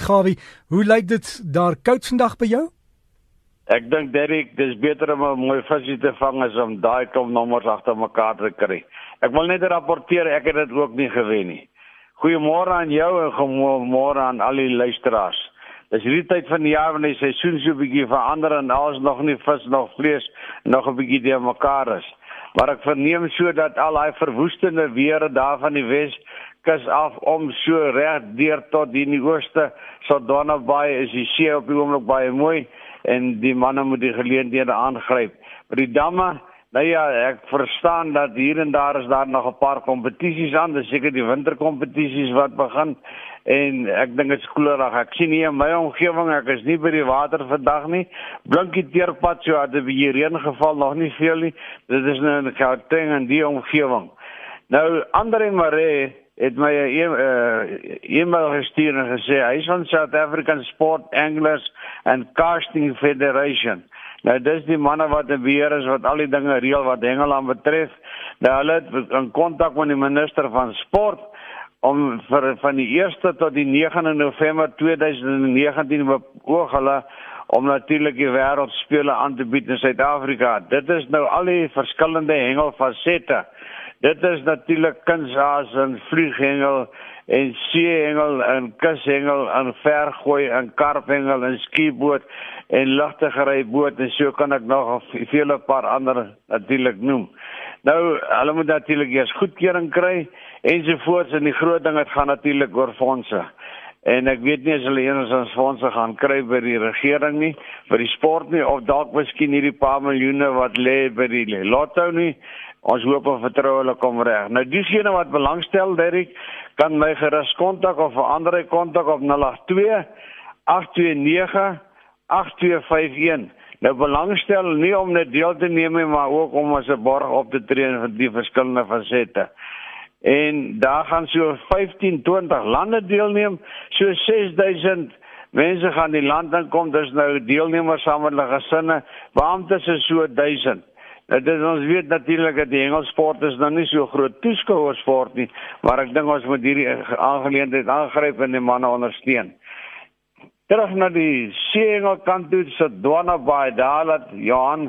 Gawie, hoe lyk dit daar koud vandag by jou? Ek dink Derek, dis beter om 'n mooi visie te vang as om daai klomp nommers agter mekaar te kry. Ek wil net rapporteer ek het dit ook nie gewen nie. Goeiemôre aan jou en goeiemôre aan al die luisteraars. Dis hierdie tyd van die jaar wanneer die seisoen so 'n bietjie verander en alles nog nie vis nog vlees nog 'n bietjie te mekaar is. Maar ek verneem sodat al daai verwoestende weer daar van die Wes kus af om so reg deur tot in die ooste Sodana Bay is die see op die oomblik baie mooi en die manne moet die geleenthede aangryp. By die damme, nou ja, ek verstaan dat hier en daar is daar nog 'n paar kompetisies aan, dis seker die winterkompetisies wat begin en ek dink dit is koelerig. Ek sien hier in my omgewing, ek is nie by die water vandag nie. Blinkie teerpad so het die reën geval nog nie veel nie. Dit is nou 'n Gauteng en die omgewing. Nou Andre Maree het my 'n e uh, e-mail gestuur en gesê hy is van South African Sport Anglers and Casting Federation. Nou dis die manne wat in beheer is wat al die dinge reël wat Engeland betref. Nou hulle het in kontak met die minister van sport om vir van die 1ste tot die 9de November 2019 beoog hulle om natuurlik die wêreldspele aan te bied in Suid-Afrika. Dit is nou al die verskillende hengelfasette. Dit is natuurlik kunshaas en vlieghengel en seehengel en kushengel en vergooi en karphengel en skieboot en lugtegeryboot en so kan ek nog vele paar ander natuurlik noem. Nou, hulle moet natuurlik eers goedkeuring kry ensovoorts en die groot ding het gaan natuurlik oor fondse. En ek weet nie as hulle enigstens fondse gaan kry by die regering nie, vir die sport nie of dalk miskien hierdie paar miljoene wat lê by die lotto nie. Ons hoop en vertrou hulle kom reg. Nou diegene wat belangstel, Derek, kan my gerus kontak of 'n ander kontak op 082 829 8251. Nou belangstel nie om net deel te neem nie, maar ook om as 'n borg op te tree vir die verskillende fasette. En daar gaan so 15, 20 lande deelneem, so 6000 mense gaan die land inkom, dis nou deelnemers saam met hulle gesinne, beamptes is so 1000. Dit is ons weet natuurlik dat die hengelsport is nou nie so groot toeskouersport nie, maar ek dink ons moet hierdie aangeleentheid aangryp en die manne ondersteun. Terug na die seehengelkant toe se Dwana Bay daar dat Johan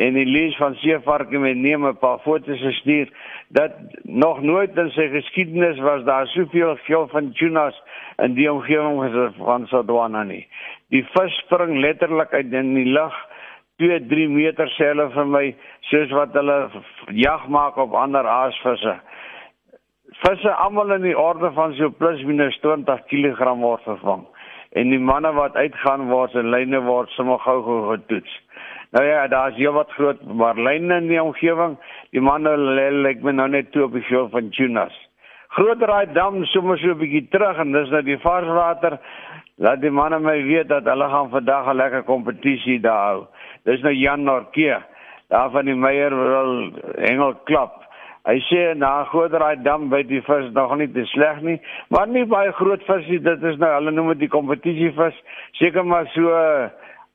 en lees van Seevarke met neem 'n paar foto's gestuur dat nog nooit in sy geskiedenis was daar soveel geel van tunas in die omgewing van Sodwana nie. Die vis spring letterlik uit in die lug 2, 3 meter sê hulle vir my soos wat hulle jag maak op ander aasvisse. Visse almal in die orde van so plus minus 20 kg word vervang. En die manne wat uitgaan word en lyne word sommer gou gou getoets. Nou ja, daar's heel wat groot marline in die omgewing. Die manne lê lyk my nou net toe op die show van tunas. Grooteraai dam sommer so 'n bietjie terug en dis nou die varswater. Laat die manne my weet dat hulle gaan vandag 'n lekker kompetisie daar hou. Dis nou Jan Norke. Daar van die Meyer wil hengel klap. Hy sê na Goderraai dam by die vis nog nie te sleg nie, maar nie baie groot visie. Dit is nou hulle noem dit die kompetisie vis. Seker maar so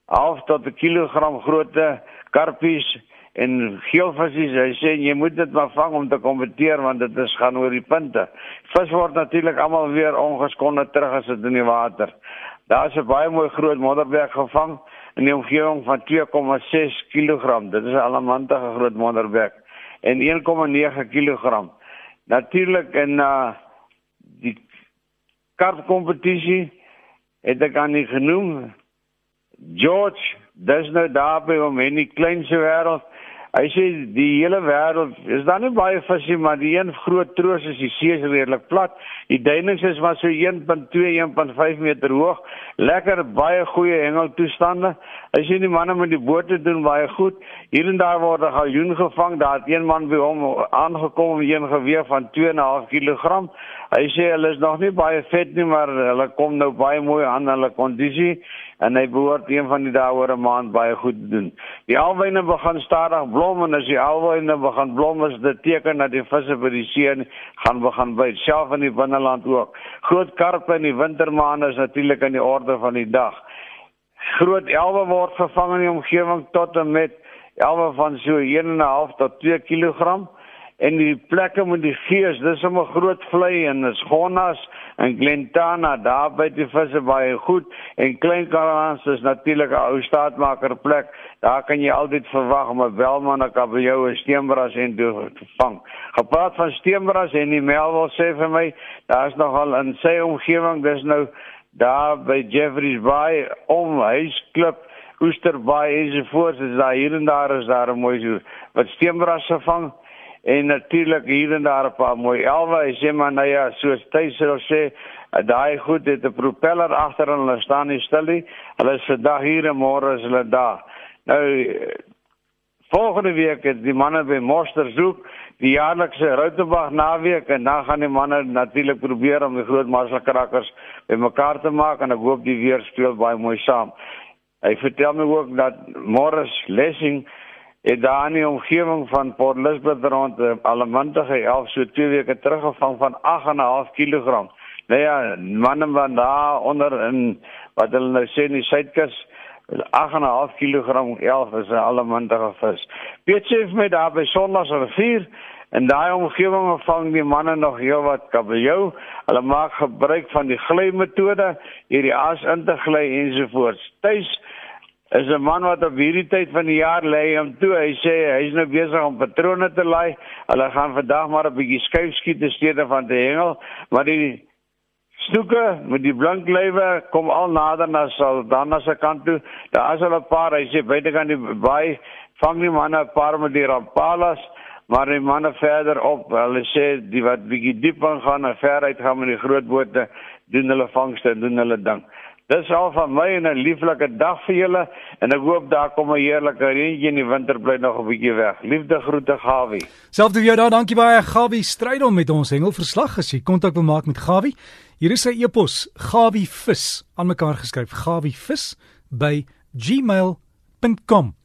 half tot 'n kilogram grootte karpies en geelvisies. Hy sê jy moet dit maar vang om te kompeteer want dit is gaan oor die punte. Vis word natuurlik almal weer ongeskonde terug as dit in die water. Daar's 'n baie mooi groot modderberg gevang in die omgewing van 2,6 kg. Dit is 'n alamantige groot modderberg en 1,9 kg. Natuurlik in uh die karp kompetisie het ek aan nie genoem George, dis nou daar by hom in die kleinste wêreld. Hy sê die hele wêreld is daar nie baie visie maar die een groot troos is die see is redelik plat. Die duinings is maar so 1.2 1.5 meter hoog. Lekker baie goeie hengeltoestande. Hy sê die manne met die bote doen baie goed. Hier en daar word 'n galjoen gevang. Daar het een man by hom aangekom met 'n geweeg van 2.5 kg. Hy sê hulle is nog nie baie vet nie, maar hulle kom nou baie mooi aan hulle kondisie en hy behoort een van die dae oor 'n maand baie goed te doen. Die alwyne begin stadig blom en as die alwyne begin blom is dit teken dat die visse by die see gaan begin byt, self in die binneland ook. Groot karpe in die wintermaande is natuurlik aan die orde van die dag. Groot elwe word gevang in die omgewing tot en met elwe van so 1.5 tot 2 kg en die plekke met die gees dis 'n groot vlei en is gonnas in Glentana daar by die visse baie goed en Klein Karans is natuurlik 'n ou staatmaker plek. Daar kan jy altyd verwag om 'n welman ek op jou 'n steenbras en te vang. Gepraat van steenbras en die mel wil sê vir my, daar's nogal in sy omgewing, dis nou daar by Jeffreys Bay om huisklip Oesterbaai ensovoorts is daar hier en daar is daar 'n mooi so wat steenbrasse vang en natuurlik hier en daar 'n paar mooi elwe. Ek sê maar nou ja, soos sou sê, daai goed het 'n propeller agter en hulle staan nie stil nie. Hulle is vandag hier en môre is hulle daar. Nou volgende week het die manne by Monster zoek die jaarlikse Routebag naweek en dan gaan die manne natuurlik probeer om die groot marskrakkers bymekaar te maak en ek hoop die weer speel baie mooi saam. Hy vertel my ook dat Morris Lessing het daar in die omgewing van Port Elizabeth rond eh, allemantige 11 so 2 weke teruggevang van 8.5 kg. Nou ja, manne van daar onder in wat hulle nou sê in die Suidkus 8.5 kg 11 is 'n allemantige vis. Weet jy of my daar by Sondagsrivier In daai omgewing vang die manne nog heel wat kabeljou. Hulle maak gebruik van die glymetode, hierdie as in te gly ensovoorts. Tuis is 'n man wat op hierdie tyd van die jaar lê om toe. Hy sê hy's nou besig om patrone te lei. Hulle gaan vandag maar 'n bietjie skuif skiet te steede van te hengel, maar die snoeke met die blink lywe kom al nader na sal dan na se kant toe. Daar is hulle 'n paar, hy sê buite kan die baie vang die manne 'n paar met die rampalas maar die manne verder op, hulle sê die wat bietjie diep gaan en ver uit gaan met die groot bote, doen hulle vangste en doen hulle ding. Dis al van my en 'n lieflike dag vir julle en ek hoop daar kom 'n heerlike reentjie in die winter bly nog 'n bietjie weg. Liefde groete Gawie. Selfs vir jou daar, dankie baie Gawie. Stryd om met ons hengelverslag as jy kontak wil maak met Gawie. Hier is sy e-pos, gawievis aan mekaar geskryf, gawievis by gmail.com.